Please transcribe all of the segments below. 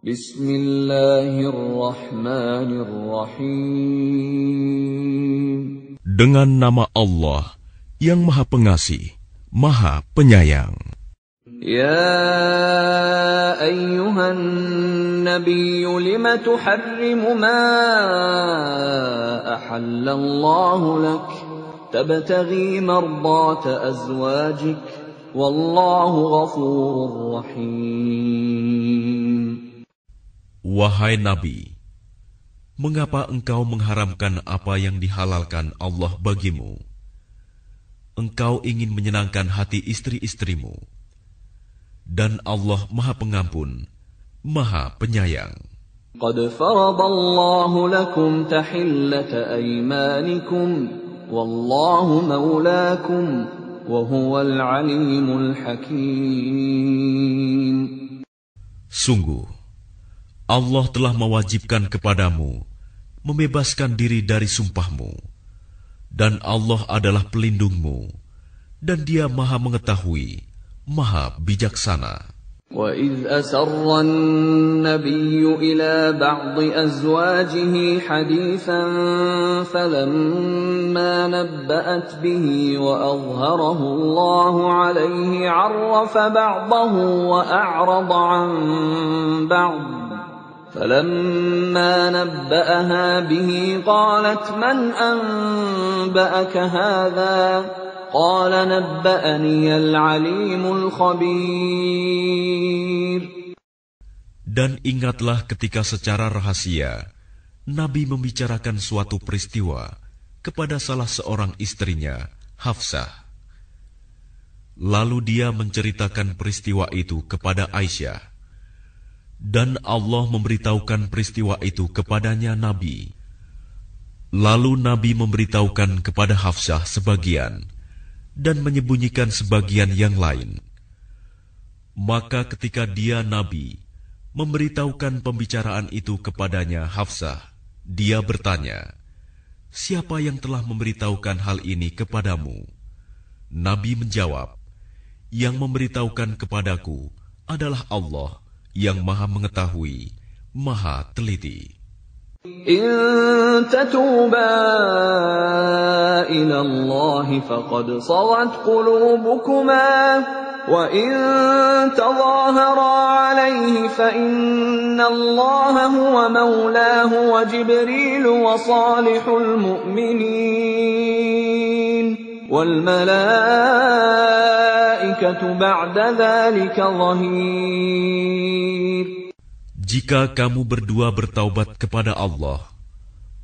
Dengan nama Allah yang Maha Pengasih, Maha Penyayang. Ya ayyuhan nabiy lima tuharrimu ma ahallallahu lak? Tabtaghi mardata azwajik wallahu ghafurur rahim. Wahai Nabi, mengapa engkau mengharamkan apa yang dihalalkan Allah bagimu? Engkau ingin menyenangkan hati istri-istrimu dan Allah Maha Pengampun, Maha Penyayang. قد فرض الله لكم تحلة أيمانكم والله مولاكم وهو العليم الحكيم Sungguh, Allah telah mewajibkan kepadamu membebaskan diri dari sumpahmu, dan Allah adalah pelindungmu, dan Dia Maha Mengetahui, Maha Bijaksana. وإذ أسر النبي إلى بعض أزواجه حديثا فلما نبأت به وأظهره الله عليه عرف بعضه وأعرض عن بعض فلما نبأها به قالت من أنبأك هذا قال نبأني العليم الخبير Dan ingatlah ketika secara rahasia Nabi membicarakan suatu peristiwa kepada salah seorang istrinya, Hafsah. Lalu dia menceritakan peristiwa itu kepada Aisyah. Dan Allah memberitahukan peristiwa itu kepadanya Nabi. Lalu Nabi memberitahukan kepada Hafsah sebagian dan menyembunyikan sebagian yang lain. Maka ketika dia Nabi memberitahukan pembicaraan itu kepadanya Hafsah, dia bertanya, Siapa yang telah memberitahukan hal ini kepadamu? Nabi menjawab, Yang memberitahukan kepadaku adalah Allah yang maha mengetahui, maha teliti. إن تتوبا إلى الله فقد صغت قلوبكما وإن تظاهرا عليه فإن الله هو مولاه وجبريل وصالح المؤمنين والملائكة Jika kamu berdua bertaubat kepada Allah,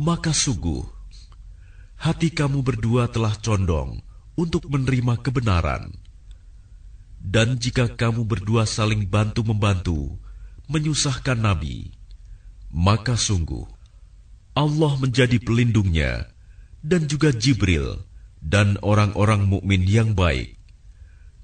maka sungguh hati kamu berdua telah condong untuk menerima kebenaran. Dan jika kamu berdua saling bantu-membantu menyusahkan Nabi, maka sungguh Allah menjadi pelindungnya dan juga Jibril dan orang-orang mukmin yang baik.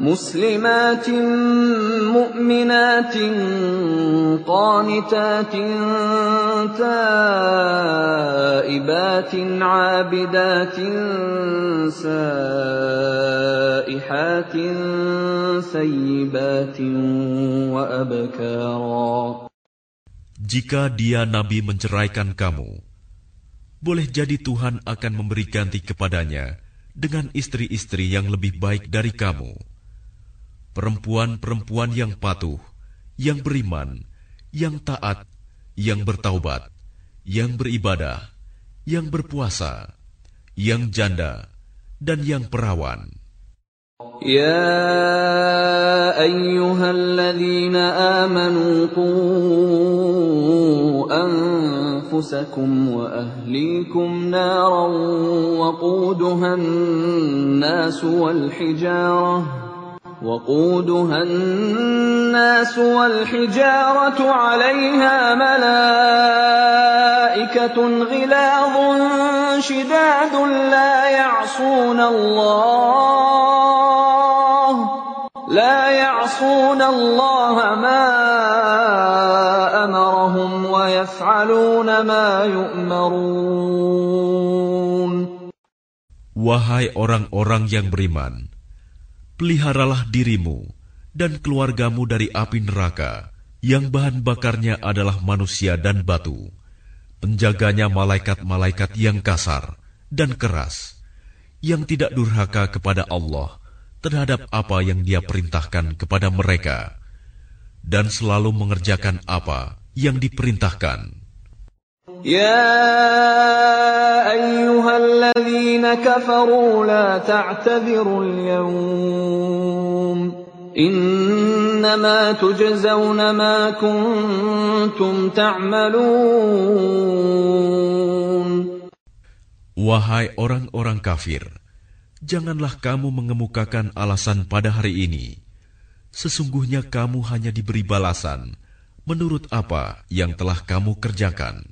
مسلمات مؤمنات قانتات تائبات عابدات سائحات ثيبات وأبكارا Jika dia Nabi menceraikan kamu, boleh jadi Tuhan akan memberi ganti kepadanya dengan istri-istri yang lebih baik dari kamu. Perempuan-perempuan yang patuh, yang beriman, yang taat, yang bertaubat, yang beribadah, yang berpuasa, yang janda, dan yang perawan. يا أيها الذين آمنوا قوا أنفسكم وأهليكم نارا وقودها الناس والحجارة وقودها الناس والحجارة عليها ملائكة غلاظ شداد لا يعصون الله لا يعصون الله ما أمرهم ويفعلون ما يؤمرون. Wahai orang-orang yang beriman, peliharalah dirimu dan keluargamu dari api neraka yang bahan bakarnya adalah manusia dan batu. Penjaganya malaikat-malaikat yang kasar dan keras, yang tidak durhaka kepada Allah terhadap apa yang dia perintahkan kepada mereka, dan selalu mengerjakan apa yang diperintahkan. Ya الذين كفروا لا تعتذروا اليوم إنما تجزون ما كنتم تعملون Wahai orang-orang kafir, janganlah kamu mengemukakan alasan pada hari ini. Sesungguhnya kamu hanya diberi balasan menurut apa yang telah kamu kerjakan.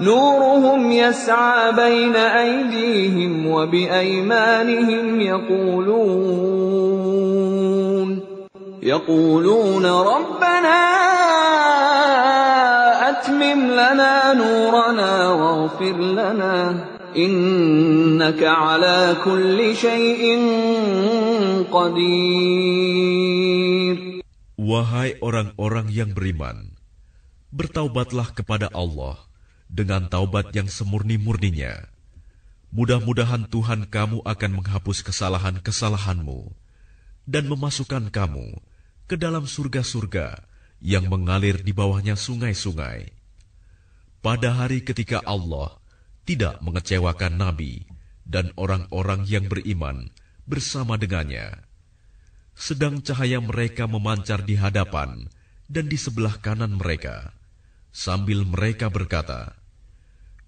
نورهم يسعى بين أيديهم وبأيمانهم يقولون يقولون ربنا أتمم لنا نورنا واغفر لنا إنك على كل شيء قدير. Wahai orang-orang yang beriman, bertaubatlah kepada Allah dengan taubat yang semurni-murninya. Mudah-mudahan Tuhan kamu akan menghapus kesalahan-kesalahanmu dan memasukkan kamu ke dalam surga-surga yang mengalir di bawahnya sungai-sungai. Pada hari ketika Allah tidak mengecewakan Nabi dan orang-orang yang beriman bersama dengannya, sedang cahaya mereka memancar di hadapan dan di sebelah kanan mereka, sambil mereka berkata,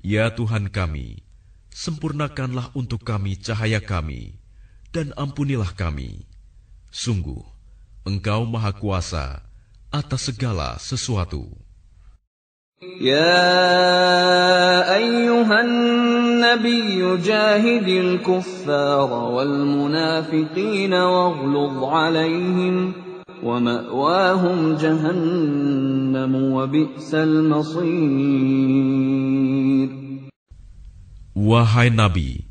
Ya Tuhan kami, sempurnakanlah untuk kami cahaya kami, dan ampunilah kami. Sungguh, Engkau Maha Kuasa atas segala sesuatu. Ya ayyuhan nabi jahidil kuffar wal munafiqin waghluz alaihim ومأواهم جهنم وبئس المصير Wahai Nabi,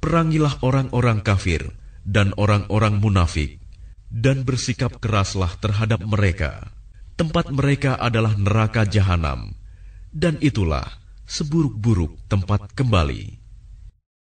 perangilah orang-orang kafir dan orang-orang munafik, dan bersikap keraslah terhadap mereka. Tempat mereka adalah neraka jahanam, dan itulah seburuk-buruk tempat kembali.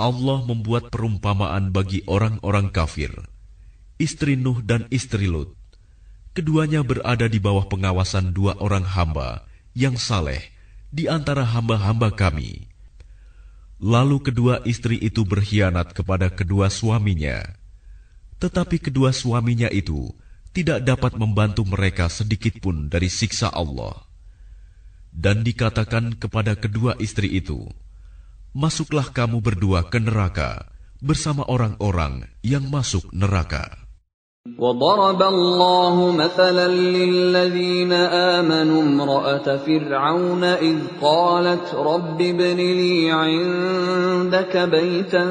Allah membuat perumpamaan bagi orang-orang kafir, istri Nuh dan istri Lut. Keduanya berada di bawah pengawasan dua orang hamba yang saleh di antara hamba-hamba kami. Lalu kedua istri itu berkhianat kepada kedua suaminya. Tetapi kedua suaminya itu tidak dapat membantu mereka sedikit pun dari siksa Allah. Dan dikatakan kepada kedua istri itu, Masuklah kamu berdua ke neraka bersama orang-orang yang masuk neraka. وضرب الله مثلا للذين آمنوا امرأة فرعون إذ قالت رب ابن لي عندك بيتا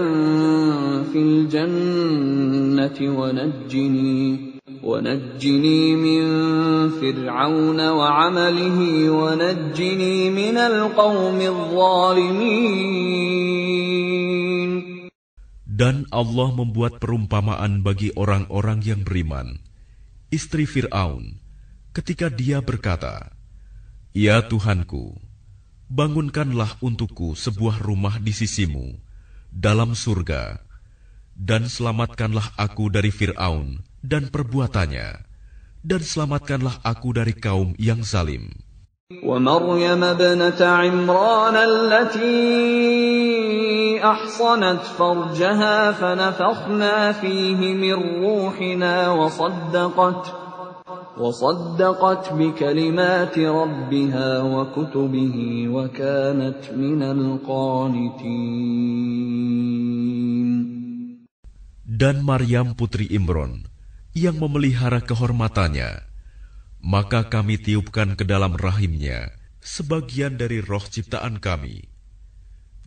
في الجنة ونجني ونجني من فرعون وعمله ونجني من القوم الظالمين Dan Allah membuat perumpamaan bagi orang-orang yang beriman. Istri Fir'aun, ketika dia berkata, Ya Tuhanku, bangunkanlah untukku sebuah rumah di sisimu, dalam surga, dan selamatkanlah aku dari Fir'aun dan perbuatannya, dan selamatkanlah aku dari kaum yang zalim. ومريم ابنة عمران التي أحصنت فرجها فنفخنا فيه من روحنا وصدقت وصدقت بكلمات ربها وكتبه وكانت من القانتين dan Maryam putri Imron yang memelihara kehormatannya maka kami tiupkan ke dalam rahimnya sebagian dari roh ciptaan kami.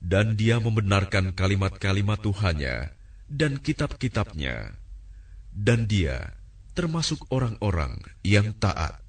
Dan dia membenarkan kalimat-kalimat Tuhannya dan kitab-kitabnya. Dan dia termasuk orang-orang yang taat.